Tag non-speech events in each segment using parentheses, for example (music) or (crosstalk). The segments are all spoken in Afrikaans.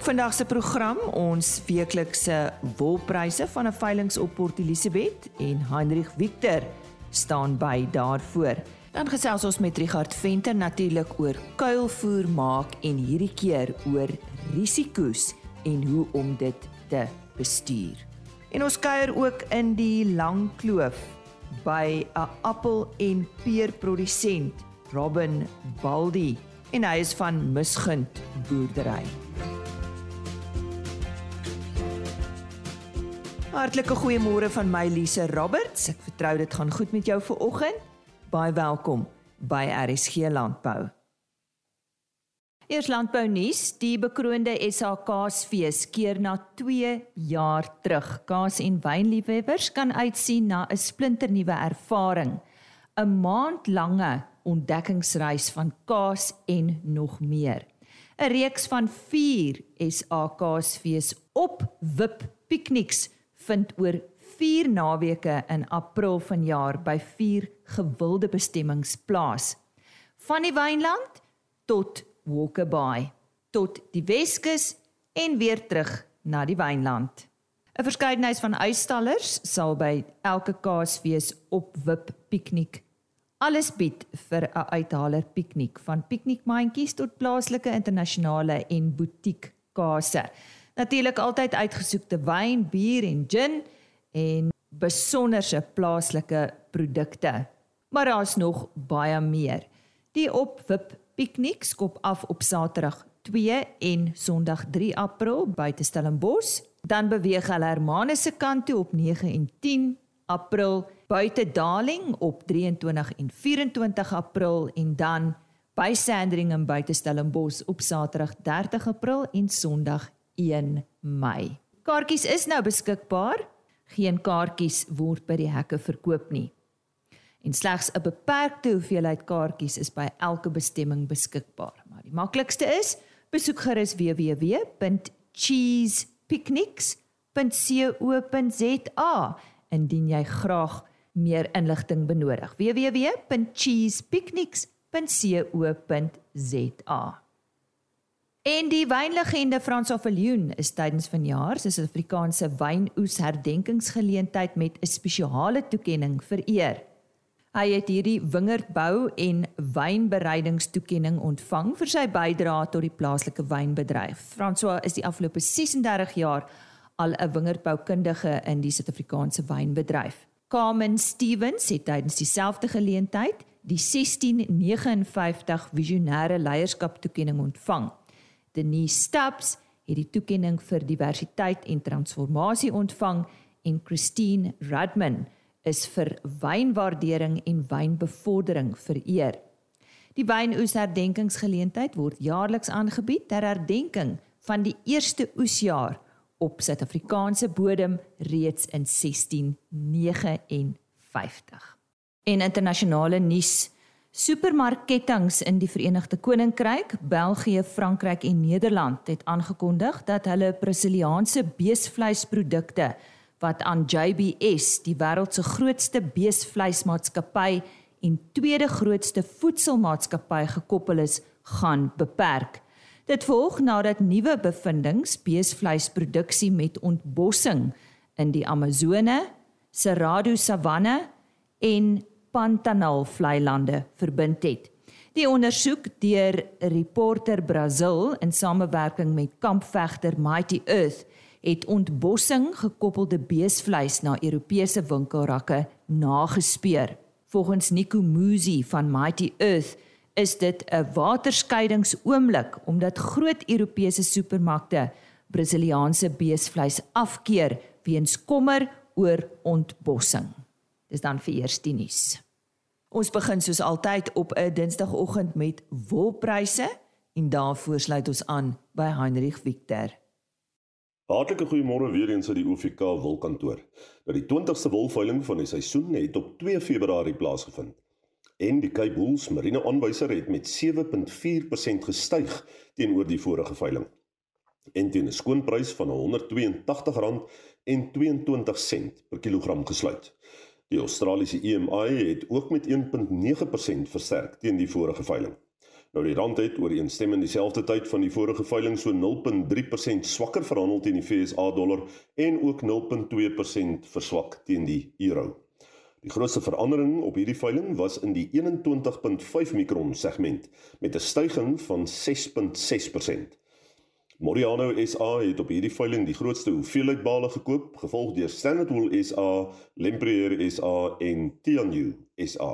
Op vandag se program ons weeklikse wolpryse van 'n veiling op Port Elizabeth en Heinrich Victor staan by daarvoor. Dan gesels ons met Richard Venter natuurlik oor kuilvoer maak en hierdie keer oor risiko's en hoe om dit te bestuur. En ons kuier ook in die Lang Kloof by 'n appel en peer produsent, Robin Baldi, en hy is van Misgunt boerdery. Hartlike goeiemôre van my Lise Roberts. Ek vertrou dit gaan goed met jou vir oggend. Baie welkom by RSG Landbou. Eers landbou nuus, die bekroonde SAKsfees keer na 2 jaar terug. Kaas en wynliefhebbers kan uitsien na 'n splinternuwe ervaring, 'n maandlange ontdekkingsreis van kaas en nog meer. 'n Reeks van 4 SAKsfees op wip pikniks vind oor 4 naweke in April vanjaar by 4 gewilde bestemmings plaas. Van die Wynland tot Walker Bay, tot die Weskus en weer terug na die Wynland. 'n Verskeidenheid van uitstallers sal by elke kaasfees op wip piknik alles bied vir 'n uithaler piknik van piknikmandjies tot plaaslike internasionale en butiek kase. Natuurlik altyd uitgesoekte wyn, bier en gin en besonderse plaaslike produkte. Maar daar's nog baie meer. Die opwip piknik skop af op Saterdag 2 en Sondag 3 April buite Stellenbosch. Dan beweeg hulle Hermanus se kant toe op 9 en 10 April buite Darling op 23 en 24 April en dan by Sandringham buite Stellenbosch op Saterdag 30 April en Sondag 1 Mei. Kaartjies is nou beskikbaar. Geen kaartjies word by die hekke verkoop nie. En slegs 'n beperkte hoeveelheid kaartjies is by elke bestemming beskikbaar. Maar die maklikste is besoek gerus www.cheesepicnics.co.za indien jy graag meer inligting benodig. www.cheesepicnics.co.za En die wynlegende Frans Viljoen is tydens vanjaar se Suid-Afrikaanse wynoes herdenkingsgeleentheid met 'n spesiale toekenning vereer. Hy het hierdie wingerdbou en wynbereidingstoekenning ontvang vir sy bydrae tot die plaaslike wynbedryf. François is die afgelope 36 jaar al 'n wingerdboukundige in die Suid-Afrikaanse wynbedryf. Carmen Stevens het tydens dieselfde geleentheid die 1659 visionêre leierskap toekenning ontvang. Denise Stubbs het die toekenning vir diversiteit en transformasie ontvang en Christine Rudman is vir wynwaardering en wynbevordering vereer. Die wynoes herdenkingsgeleentheid word jaarliks aangebied ter herdenking van die eerste oesjaar op Suid-Afrikaanse bodem reeds in 1659. En internasionale nuus Supermarkettings in die Verenigde Koninkryk, België, Frankryk en Nederland het aangekondig dat hulle Brasiliaanse beesvleisprodukte wat aan JBS, die wêreld se grootste beesvleismaatskappy en tweede grootste voedselmaatskappy gekoppel is, gaan beperk. Dit volg nadat nuwe bevindinge beesvleisproduksie met ontbossing in die Amazone, Cerrado savanne en Pantanal vlei lande verbind het. Die ondersoek deur Reporter Brazil in samewerking met kampvegter Mighty Earth het ontbossing gekoppelde beesvleis na Europese winkelrakke nagespeur. Volgens Nico Muzi van Mighty Earth is dit 'n waterskeidingsoomlik omdat groot Europese supermarkte Brasiliaanse beesvleis afkeer weens kommer oor ontbossing. Dis dan vir eers die nuus. Ons begin soos altyd op 'n Dinsdagoggend met wolpryse en daarvoor sluit ons aan by Heinrich Victor. Hartlike goeiemôre weer eens uit die OVK wolkantoor. Dat die 20ste wolveiling van die seisoen het op 2 Februarie plaasgevind. En die Cape Bulls Marine aanwyser het met 7.4% gestyg teenoor die vorige veiling. En teen 'n skoonprys van R182 en 22 sent per kilogram gesluit. Die Australiese EMI het ook met 1.9% versterk teen die vorige veiling. Nou die rand het ooreenstemmend dieselfde tyd van die vorige veiling so 0.3% swakker verhandel teen die FSA dollar en ook 0.2% verswak teen die euro. Die grootste verandering op hierdie veiling was in die 21.5 mikron segment met 'n stygings van 6.6%. Moriano SA het op hierdie veiling die grootste hoeveelheid bale gekoop, gevolg deur Standard Wool SA, Lempriere SA en Tianyu SA.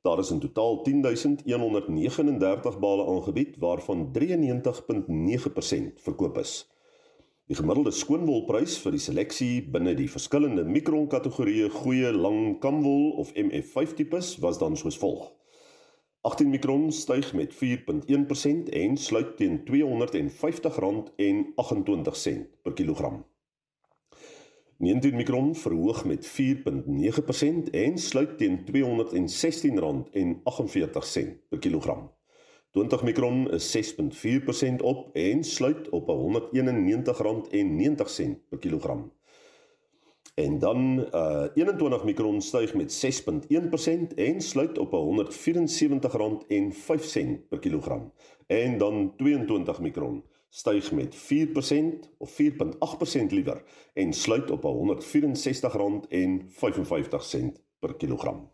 Daar is in totaal 10139 bale aangebied waarvan 93.9% verkoop is. Die gemiddelde skoonwolprys vir die seleksie binne die verskillende mikron kategorieë goeie lang kamwol of MF5 tipes was dan soos volg. 18 mikron styg met 4.1% en sluit teen R250.28 per kilogram. 19 mikron verhoog met 4.9% en sluit teen R216.48 per kilogram. 20 mikron is 6.4% op en sluit op R191.90 per kilogram. En dan uh 21 mikron styg met 6.1% en sluit op R174.05 per kilogram. En dan 22 mikron styg met 4% of 4.8% liewer en sluit op R164.55 per kilogram.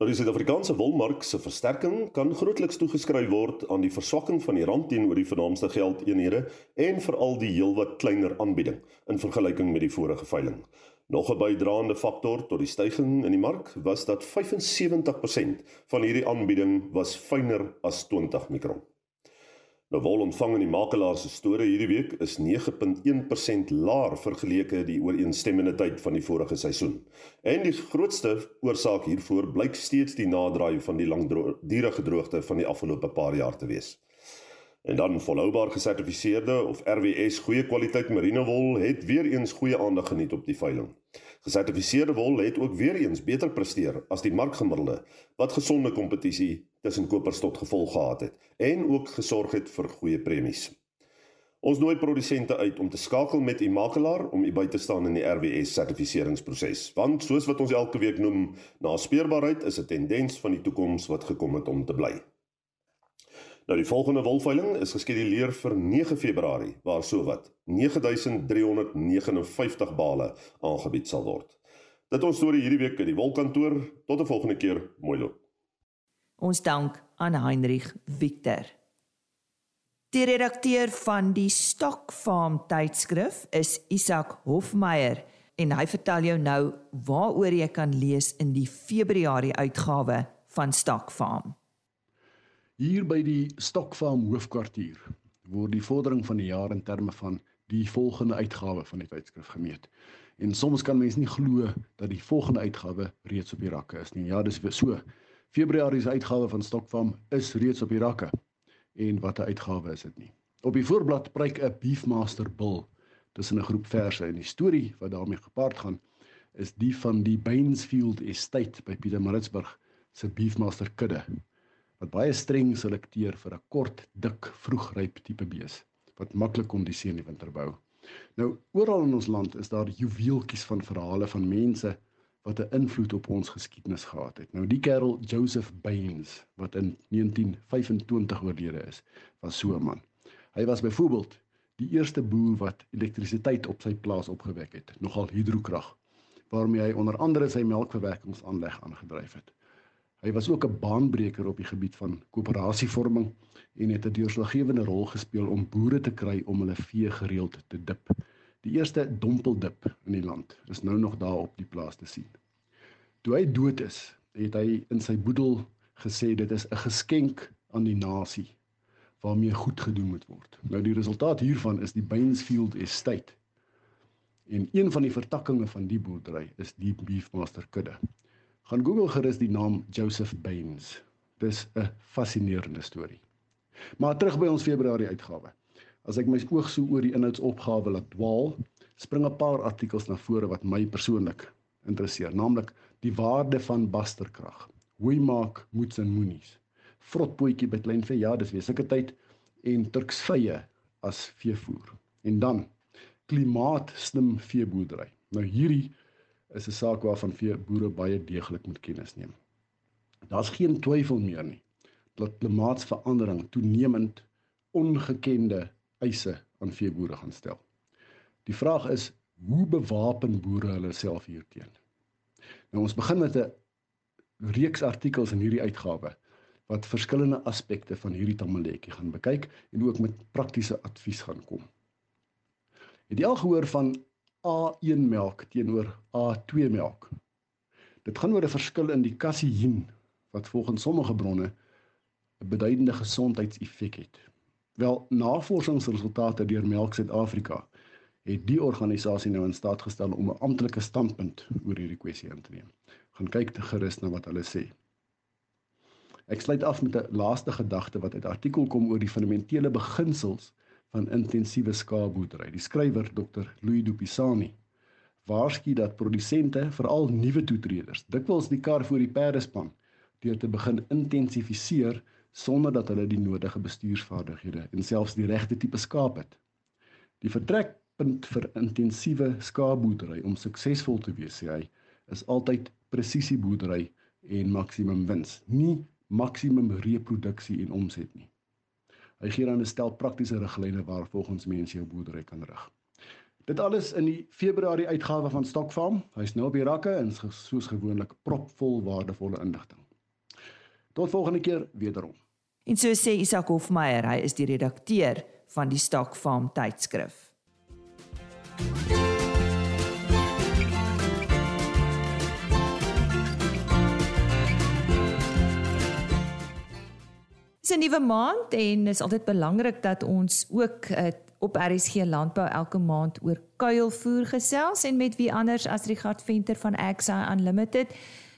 Nou die Suid-Afrikaanse wolmark se versterking kan grootliks toegeskryf word aan die verswakking van die rand teenoor die vernaamste geldeenhede en veral die heelwat kleiner aanbieding in vergelyking met die vorige veiling. Nog 'n bydraende faktor tot die stygings in die mark was dat 75% van hierdie aanbieding was fyner as 20 mikron. Nou wol ontvang in die makelaar se store hierdie week is 9.1% laer vergeleke die ooreenstemmende tyd van die vorige seisoen. En die grootste oorsaak hiervoor blyk steeds die naderdraai van die langdurige droogte van die afgelope paar jaar te wees. En dan volhoubaar gesertifiseerde of RWS goeie kwaliteit merinewol het weer eens goeie aandag geniet op die veiling. Gesertifiseerde wol het ook weer eens beter presteer as die markgemiddelde wat gesonde kompetisie tussen kopers tot gevolg gehad het en ook gesorg het vir goeie premies. Ons nooi produsente uit om te skakel met u makelaar om u by te staan in die RWS sertifiseringsproses, want soos wat ons elke week noem, naspeurbaarheid is 'n tendens van die toekoms wat gekom het om te bly. Nou die volgende wolveiling is geskeduleer vir 9 Februarie waar sowat 9359 bale aangebied sal word. Dit ons storie hierdie week in die wolkantoor. Tot 'n volgende keer. Mooi loop. Ons dank aan Heinrich Victor. Die redakteur van die Stock Farm tydskrif is Isak Hofmeyer en hy vertel jou nou waaroor jy kan lees in die Februarie uitgawe van Stock Farm. Hier by die Stock Farm hoofkwartier word die vordering van die jaar in terme van die volgende uitgawe van die tydskrif gemeet. En soms kan mense nie glo dat die volgende uitgawe reeds op die rakke is nie. Ja, dis so. Februarie se uitgawe van Stokfarm is reeds op die rakke. En wat 'n uitgawe is dit nie. Op die voorblad preek 'n Beefmaster bil tussen 'n groep verse en die storie wat daarmee gepaard gaan is die van die Bainsfield Estate by Pietermaritzburg se Beefmaster kudde wat baie streng selekteer vir 'n kort, dik, vroegryp tipe bees wat maklik kon die see in die winter bou. Nou oral in ons land is daar juweeltjies van verhale van mense wat 'n invloed op ons geskiedenis gehad het. Nou die kerel Joseph Baines wat in 1925 oorlede is, was so 'n man. Hy was byvoorbeeld die eerste boer wat elektrisiteit op sy plaas opgewek het, nogal hidrokrag, waarmee hy onder andere sy melkverwerkingsaanleg aangedryf het. Hy was ook 'n baanbreker op die gebied van koöperasievorming en het 'n deurslaggewende rol gespeel om boere te kry om hulle vee gereeld te dip. Die eerste dompeldip in die land is nou nog daar op die plaas te sien. Toe hy dood is, het hy in sy boedel gesê dit is 'n geskenk aan die nasie waarmee goed gedoen moet word. Nou die resultaat hiervan is die Bainsfield Estate. En een van die vertakkings van die boerdery is die Beefmaster kudde. Gaan Google gerus die naam Joseph Baines. Dis 'n fascinerende storie. Maar terug by ons Februarie uitgawe. As ek my oog so oor die inhoudsopgawe laat dwaal, spring 'n paar artikels na vore wat my persoonlik interesseer, naamlik die waarde van basterkrag. Hoe maak moets en moenies? Vrotpotjie by kleinvee, ja, dis weer sulke tyd en turksvye as veevoer. En dan klimaatslim veeboerdery. Nou hierdie is 'n saak waarvan veeboere baie deeglik moet kennis neem. Daar's geen twyfel meer nie dat klimaatsverandering toenemend ongekende eise aan veeboere gaan stel. Die vraag is hoe bewapen boere hulle self hierteen? Nou ons begin met 'n reeks artikels in hierdie uitgawe wat verskillende aspekte van hierdie tamaletjie gaan bekyk en ook met praktiese advies gaan kom. Het jy al gehoor van A1 melk teenoor A2 melk? Dit gaan oor 'n verskil in die kaseïn wat volgens sommige bronne 'n beduidende gesondheidseffek het. Wel, navorsingsresultate deur Melk Suid-Afrika het die organisasie nou in staat gestel om 'n amptelike standpunt oor hierdie kwessie in te neem. Gaan kyk te gerus na wat hulle sê. Ek sluit af met 'n laaste gedagte wat uit 'n artikel kom oor die fundamentele beginsels van intensiewe skaapboerdery. Die skrywer Dr. Louis Dupisani waarsku dat produsente, veral nuwe toetreders, dikwels die kar voor die perde span deur te begin intensifiseer sonder dat hulle die nodige bestuursvaardighede en selfs die regte tipe skaap het. Die vertrekpunt vir intensiewe skaapboerdery om suksesvol te wees, sê hy, is altyd presisieboerdery en maksimum wins, nie maksimum reproduksie en omset nie. Hy gee dan 'n stel praktiese riglyne waar volgens mense jou boerdery kan rig. Dit alles in die Februarie uitgawe van Stokfarm. Hy's nou op die rakke en soos gewoonlik propvol waardevolle inligting. Tot volgende keer wederom. En so sê Isak Hofmeyer, hy is die redakteur van die Stock Farm tydskrif. Dis 'n nuwe maand en is altyd belangrik dat ons ook uh, op RSG Landbou elke maand oor kuilvoer gesels en met wie anders as Richard Venter van Axa Unlimited.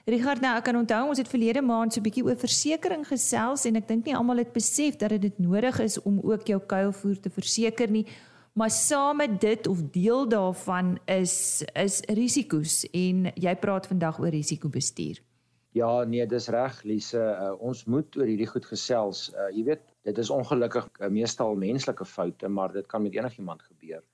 Richard, nou ek kan onthou ons het verlede maand so 'n bietjie oor versekerings gesels en ek dink nie almal het besef dat dit nodig is om ook jou kuilvoer te verseker nie. Maar saam met dit of deel daarvan is is risiko's en jy praat vandag oor risikobestuur. Ja, nee, dis reg, Lise. Uh, ons moet oor hierdie goed gesels. Uh, jy weet, dit is ongelukkig uh, meestal menslike foute, maar dit kan met enigiemand gebeur.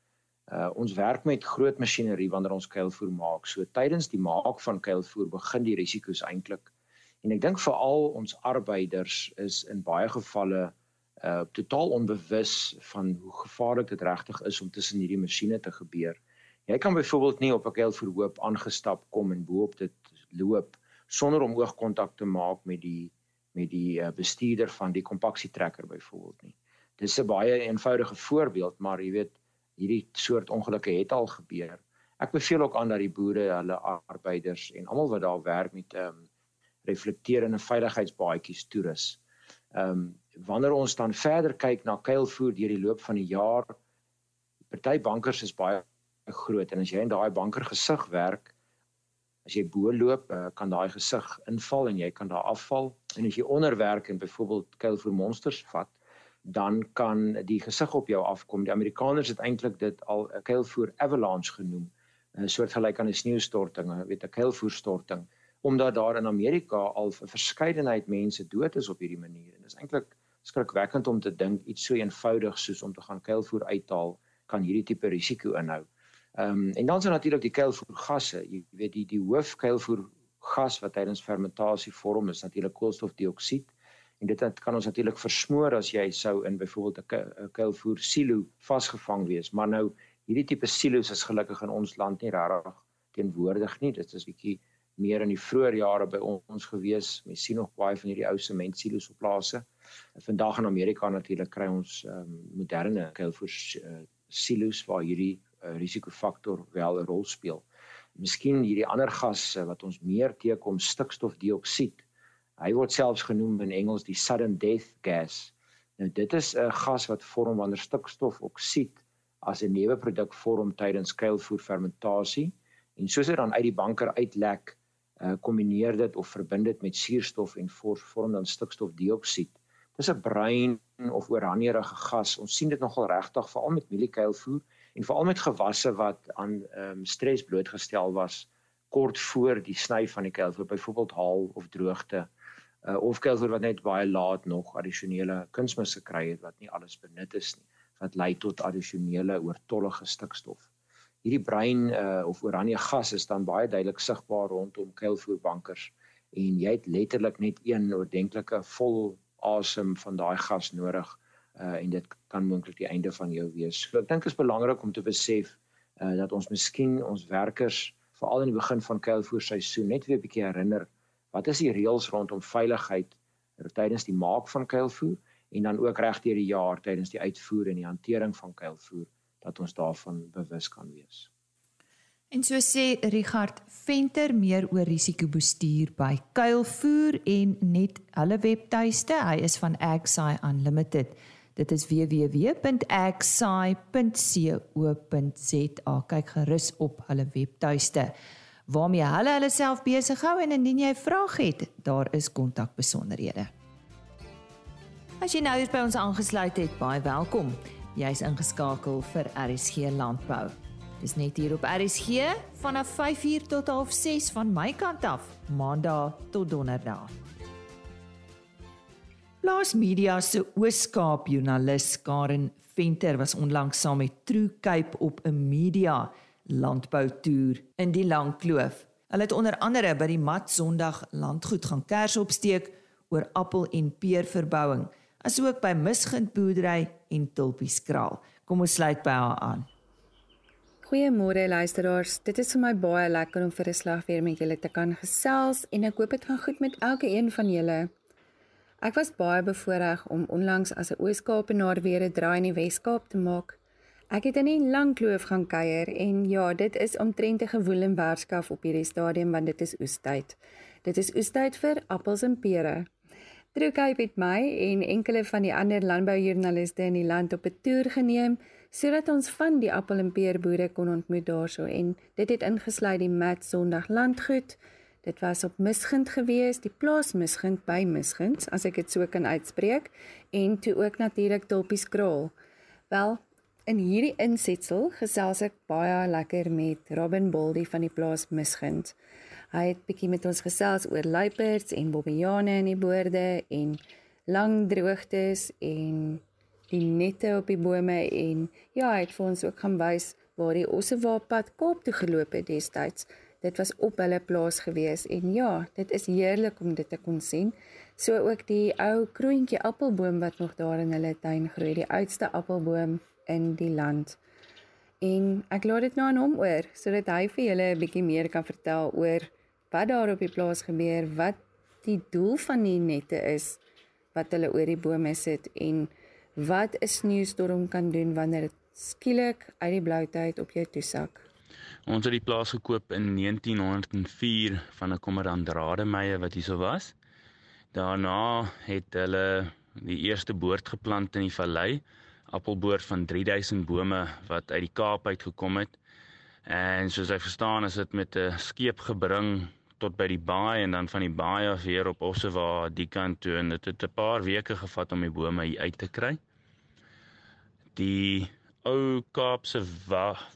Uh ons werk met groot masjinerie wanneer ons kuilvoer maak. So tydens die maak van kuilvoer begin die risiko's eintlik. En ek dink veral ons arbeiders is in baie gevalle uh totaal onbewus van hoe gevaarlik dit regtig is om tussen hierdie masjiene te gebeur. Jy kan byvoorbeeld nie op 'n kuilvoerhoop aangestap kom en bo-op dit loop sonder om oogkontak te maak met die met die uh, bestuurder van die kompaksietrekker byvoorbeeld nie. Dis 'n baie eenvoudige voorbeeld, maar jy weet hierdie soort ongelukke het al gebeur. Ek beveel ook aan dat die boere, hulle arbeiders en almal wat daar werk met ehm um, reflekterende veiligheidsbaadjies toerus. Ehm um, wanneer ons dan verder kyk na kuilvoer deur die loop van die jaar, party bankers is baie groot en as jy in daai banker gesig werk, as jy bo loop, uh, kan daai gesig inval en jy kan daar afval en as jy onder werk en byvoorbeeld kuilvoer monsters vat, dan kan die gesig op jou afkom. Die Amerikaners het eintlik dit al 'n kuilvoer avalanche genoem, 'n soort gelyk aan 'n sneeustorting, weet 'n kuilvoerstorting, omdat daar in Amerika al 'n verskeidenheid mense dood is op hierdie manier. En dit is eintlik skrikwekkend om te dink iets so eenvoudig soos om te gaan kuilvoer uithaal kan hierdie tipe risiko inhou. Ehm um, en dan is daar natuurlik die kuilvoergasse. Jy weet die die hoof kuilvoer gas wat tydens fermentasie vorm is natuurlik koolstofdioksied en dit kan ons natuurlik versmoor as jy sou in byvoorbeeld 'n kuilvoer silo vasgevang wees. Maar nou hierdie tipe silo's is gelukkig in ons land nie regtig teenwoordig nie. Dit is bietjie meer in die vroeë jare by ons gewees. Mens sien nog baie van hierdie ou sement silo's op plase. Vandag in Amerika natuurlik kry ons um, moderne kuilvoer uh, silo's waar hierdie uh, risikofaktor wel 'n rol speel. Miskien hierdie ander gas uh, wat ons meer teekom stikstofdioksied Hy word selfs genoem in Engels die sudden death gas. Nou dit is 'n gas wat vorm wanneer stikstofoksied as 'n neuwe produk vorm tydens kuilvoer fermentasie en soos dit dan uit die banker uitlek, uh, kombineer dit of verbind dit met suurstof en vorm dan stikstofdioksied. Dis 'n bruin of oranjerige gas. Ons sien dit nogal regtig veral met mieliekuilvoer en veral met gewasse wat aan um, stres blootgestel was kort voor die sny van die kuilvoer, byvoorbeeld haal of droogte uh, of kelser wat net baie laat nog addisionele kunsmis gekry het wat nie alles benut is nie wat lei tot addisionele oortollige stikstof. Hierdie bruin uh, of oranje gas is dan baie duidelik sigbaar rondom kuilvoerbankers en jy het letterlik net een oordentlike vol asem van daai gas nodig uh en dit kan moontlik die einde van jou wees. So ek dink is belangrik om te besef uh dat ons miskien ons werkers veral in die begin van kuilvoerseisoen net weer 'n bietjie herinner wat is die reëls rondom veiligheid tydens die maak van kuilvoer en dan ook reg deur die jaar tydens die uitvoer en die hantering van kuilvoer dat ons daarvan bewus kan wees. En so sê Richard Venter meer oor risikobestuur by kuilvoer en net hulle webtuiste. Hy is van Agsai Unlimited. Dit is www.agsai.co.za. Kyk gerus op hulle webtuiste waarmee hulle hulle self besig hou en indien jy 'n vraag het, daar is kontakbesonderhede. As jy nou hier by ons aangesluit het, baie welkom. Jy's ingeskakel vir RSG Landbou. Dis net hier op RSG vanaf 5:00 tot 6:30 van my kant af, Maandag tot Donderdag. Plaas Media se Ooskaap joernalis Karen Venter was onlangs saam met True Cape op 'n media landboutoer in die Lang Kloof. Hulle het onder andere by die Mat Sondag landgoed gaan kers opsteek oor appel en peerverbouing, asook by Misgind boerdery en Tulpieskraal. Kom ons sluit by haar aan. Goeiemôre luisteraars. Dit is vir my baie lekker om vir 'n slag weer met julle te kan gesels en ek hoop dit gaan goed met elke een van julle. Ek was baie bevoorreg om onlangs as 'n Oos-Kaapenaar weer 'n draai in die Wes-Kaap te maak. Ek het in 'n lang kloof gaan kuier en ja, dit is omtrent 'n gewoel en werskaf op hierdie stadium want dit is oestyd. Dit is oestyd vir appels en pere. Truekyp het my en enkele van die ander landboujoernaliste in die land op 'n toer geneem sodat ons van die appel en peerboere kon ontmoet daarso en dit het ingesluit die Mat Sondag landgoed Dit was op Misgind gewees, die plaas Misgind by Misgind, as ek dit so kan uitspreek, en toe ook natuurlik Tulpies Kraal. Wel, in hierdie insetsel gesels ek baie lekker met Robin Boldy van die plaas Misgind. Hy het bietjie met ons gesels oor luiperds en bobbejane in die boorde en lang droogtes en die nette op die bome en ja, hy het vir ons ook gaan wys waar die Ossewaapad Kaap toe geloop het destyds dit was op hulle plaas gewees en ja, dit is heerlik om dit te kon sien. So ook die ou kroontjie appelboom wat nog daar in hulle tuin groei, die oudste appelboom in die land. En ek laat dit nou aan hom oor sodat hy vir julle 'n bietjie meer kan vertel oor wat daar op die plaas gebeur, wat die doel van die nette is wat hulle oor die bome sit en wat 'n sneeustorm kan doen wanneer dit skielik uit die blou tyd op jou toesak. Ons het die plaas gekoop in 1904 van 'n kommandant Rademeier wat hierso was. Daarna het hulle die eerste boord geplant in die vallei, appelboord van 3000 bome wat uit die Kaap uit gekom het. En soos ek verstaan, is dit met 'n skeep gebring tot by die baai en dan van die baai af weer op Ossewa die kant toe en dit het 'n paar weke gevat om die bome hier uit te kry. Die ou Kaapse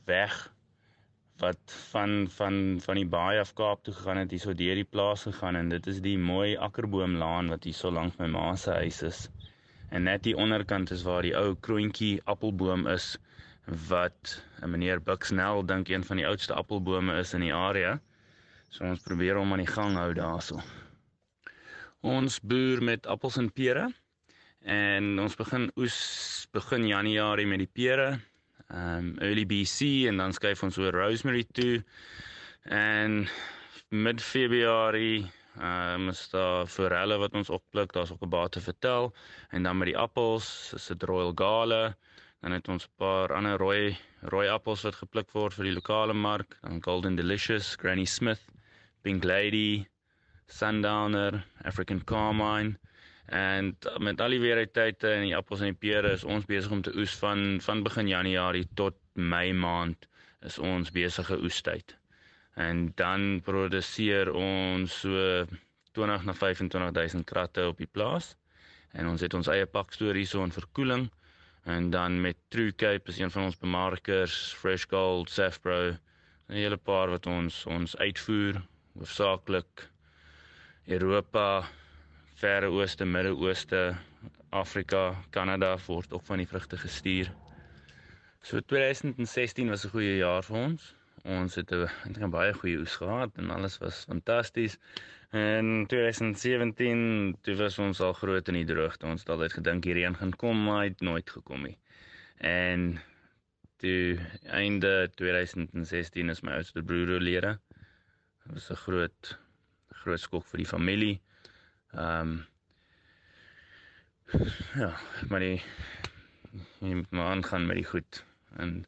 weg wat van van van die baie af Kaap toe gegaan het, hierso deur die plaas gegaan en dit is die mooi akkerboomlaan wat hier so lank my ma se huis is. En net die onderkant is waar die ou kroontjie appelboom is wat 'n meneer Buxnell dink een van die oudste appelbome is in die area. So ons probeer hom aan die gang hou daarso. Ons boer met appels en pere en ons begin oes begin Januarie met die pere um early BC en dan skuif ons oor Rosemary toe. En mid Februarie um is daar forelle wat ons oppluk, daar's ook 'n baie te vertel en dan met die appels, is dit Royal Gala. Dan het ons 'n paar ander rooi rooi appels wat gepluk word vir die lokale mark, dan Golden Delicious, Granny Smith, Pink Lady, Sundowner, African Carmine. En met al die weertye en die appels en die pere is ons besig om te oes van van begin Januarie tot Mei maand is ons besige oestyd. En dan produseer ons so 20 na 25000 kratte op die plaas. En ons het ons eie pakstoor hierso in verkoeling en dan met True Cape is een van ons bemarkers, Fresh Gold, Safpro, 'n hele paar wat ons ons uitvoer hoofsaaklik Europa Verre Ooste, Midde-Ooste, Afrika, Kanada word ook van die vrugte gestuur. So 2016 was 'n goeie jaar vir ons. Ons het 'n baie goeie oes gehad en alles was fantasties. En 2017 toe was ons al groot in die droogte. Ons het altyd gedink die reën gaan kom, maar hy het nooit gekom nie. En toe einde 2016 is my oudste broer oorlede. Dit was 'n groot groot skok vir die familie. Ehm um, ja, maar die jy moet maar aangaan met die goed. En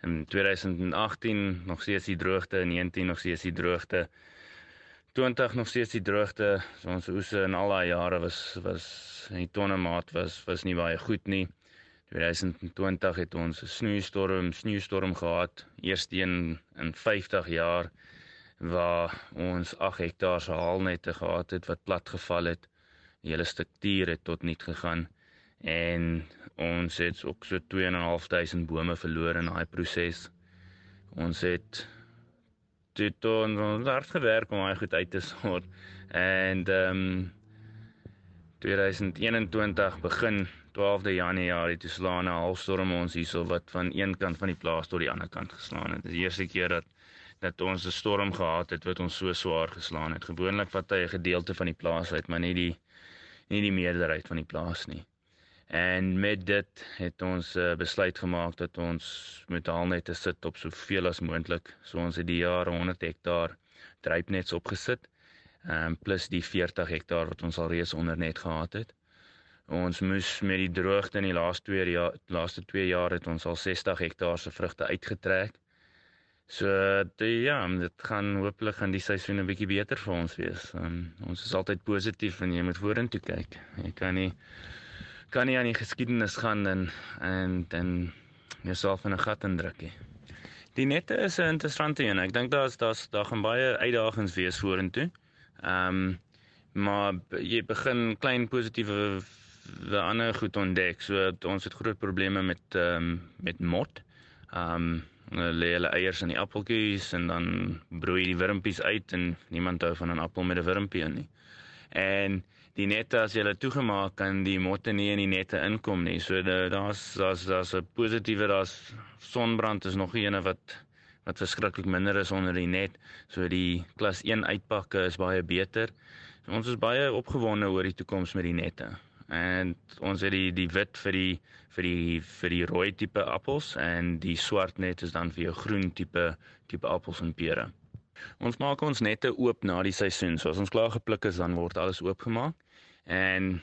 in 2018 nog steeds die droogte, 19 nog steeds die droogte. 20 nog steeds die droogte. So ons oese in al daai jare was was die tonnemaat was was nie baie goed nie. 2020 het ons 'n sneeustorm, sneeustorm gehad, eerste een in 50 jaar waar ons 8 hektaar se haalnette gehad het wat plat geval het. Die hele struktuur het tot niet gegaan en ons het ook so 2.500 bome verloor in daai proses. Ons het dit ons hard gewerk om hy goed uit te sort. En ehm um, 2021 begin 12de Januarie toe slaan 'n halfstorm ons hierso wat van een kant van die plaas tot die ander kant geslaan het. Dit is die eerste keer dat dat ons 'n storm gehad het wat ons so swaar geslaan het. Gewoonlik vat hy 'n gedeelte van die plaas uit, maar nie die nie die meerderheid van die plaas nie. En met dit het ons uh, besluit gemaak dat ons moet al net sit op soveel as moontlik. So ons het die jaar 100 hektaar drypnets opgesit. Ehm plus die 40 hektaar wat ons al reeds onder net gehad het. Ons moes met die droogte in die laaste 2 jaar laaste 2 jaar het ons al 60 hektaar se vrugte uitgetrek. So die, ja, dit gaan hopelik gaan die seisoen 'n bietjie beter vir ons wees. Um, ons is altyd positief en jy moet vorentoe kyk. Jy kan nie kan nie aan die geskiedenis gaan en en dan jouself in 'n gat indruk nie. Die nette is 'n interessante een. Ek dink daar's daar's daar gaan baie uitdagings wees vorentoe. Ehm um, maar jy begin klein positiewe we ander goed ontdek. So ons het groot probleme met ehm um, met mot. Ehm um, lê hulle eiers in die appeltjies en dan broei die wurmpies uit en niemand hou van 'n appel met 'n wurmpie in nie. En die nette as jy hulle toegemaak kan die motte nie in die nette inkom nie. So daar's daar's daar's 'n positiewe daar's sonbrand is nog 'n ene wat wat verskriklik minder is onder die net. So die klas 1 uitpakke is baie beter. So ons is baie opgewonde oor die toekoms met die nette. En ons het die die wit vir die vir die vir die rooi tipe appels en die swart net is dan vir jou groen tipe tipe appels en pere. Ons maak ons nette oop na die seisoen. So as ons klaar gepluk is, dan word alles oopgemaak. En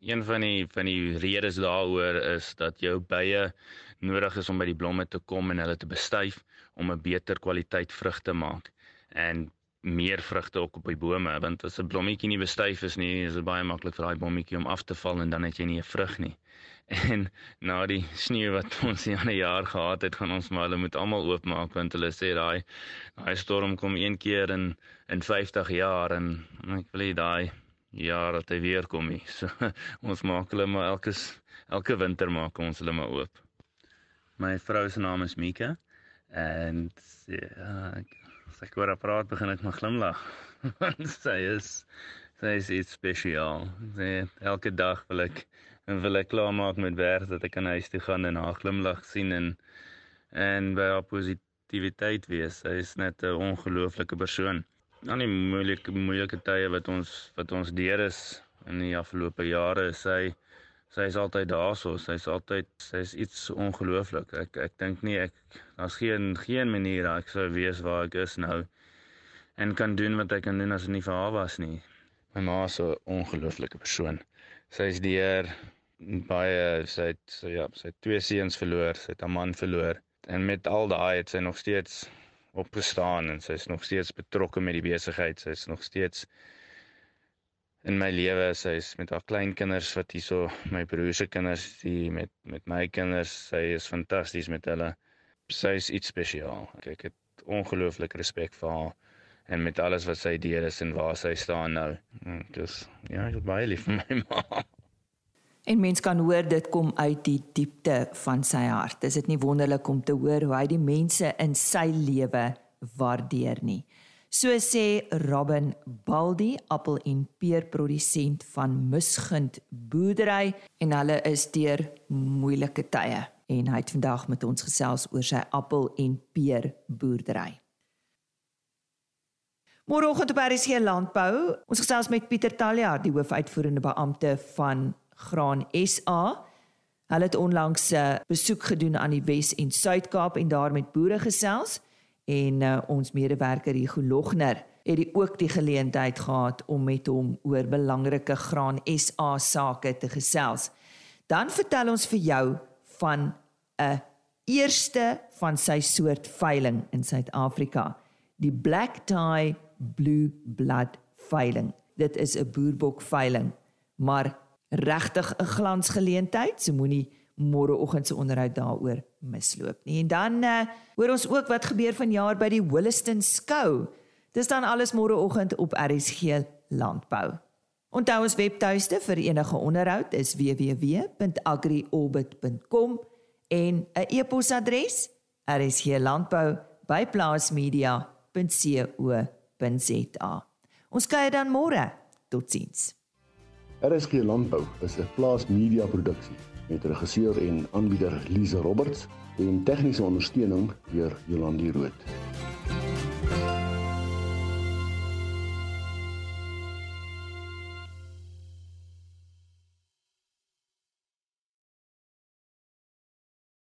een van die van die redes daaroor is dat jou bye nodig is om by die blomme te kom en hulle te bestuif om 'n beter kwaliteit vrug te maak en meer vrugte ook op die bome want as 'n blommetjie nie bestuif is nie is dit baie maklik vir daai blommetjie om af te val en dan het jy nie 'n vrug nie. (laughs) En na die sneeu wat ons hier 'n jaar gehad het, gaan ons maar hulle moet almal oopmaak want hulle sê daai daai storm kom een keer in in 50 jaar en ek wil hê daai Ja, dat hy weer kom nie. (laughs) So ons maak hulle maar elke elke winter maak ons hulle maar oop. My vrou se naam is Mika en ja, as ek oor haar praat begin ek maar glimlag. (laughs) sy is sy is iets spesiaal. Sy elke dag wil ek wil ek klaar maak met werk dat ek kan huis toe gaan en haar glimlag sien en en by haar positiwiteit wees. Sy is net 'n ongelooflike persoon aan die moeilike moeilike tye wat ons wat ons deur is in die afgelope jare sy sy is altyd daar so sy's altyd sy's iets ongelooflik. Ek ek dink nie ek daar's geen geen manier ek sou weet waar ek is nou en kan doen wat ek kan doen as dit nie vir haar was nie. My ma is 'n ongelooflike persoon. Sy's deur baie sy het so ja sy het twee seuns verloor sy het 'n man verloor en met al daai het sy nog steeds opgestaan en sy is nog steeds betrokke met die besigheid. Sy is nog steeds in my lewe. Sy is met haar kleinkinders wat hierso my broer se kinders, die met met my kinders. Sy is fantasties met hulle. Sy is iets spesiaal. Ek het ongelooflik respek vir haar en met alles wat sy deur is en waar sy staan nou. Dis ja, ek is baie lief vir my (laughs) ma. En mens kan hoor dit kom uit die diepte van sy hart. Is dit nie wonderlik om te hoor hoe hy die mense in sy lewe waardeer nie? So sê Robin Baldi, appel en peer produsent van Misgind Boerdery en hulle is deur moeilike tye en hy het vandag met ons gesels oor sy appel en peer boerdery. Môreoggend op RSG Landbou, ons gesels met Pieter Taljaard, die hoofuitvoerende beampte van Graan SA. Hulle het onlangs 'n besoek gedoen aan die Wes en Suid-Kaap en daar met boere gesels en uh, ons medewerker Hugo Logner het die ook die geleentheid gehad om met hom oor belangrike Graan SA sake te gesels. Dan vertel ons vir jou van 'n eerste van sy soort veiling in Suid-Afrika, die Black Tie Blue Blood veiling. Dit is 'n boerbok veiling, maar regtig 'n glansgeleentheid, so moenie môreoggend se onderhoud daaroor misloop nie. En dan uh, hoor ons ook wat gebeur vanjaar by die Williston Skou. Dis dan alles môreoggend op RSG Landbou. Onthou ons webtuiste vir enige onderhoud is www.agriorbit.com en 'n e-posadres rsglandbou@plaasmedia.co.za. Ons kyk dan môre. Totsiens. RSG Landbou is 'n plaas media produksie met regisseur en aanbieder Lize Roberts en tegniese ondersteuning deur Jolande Rooi.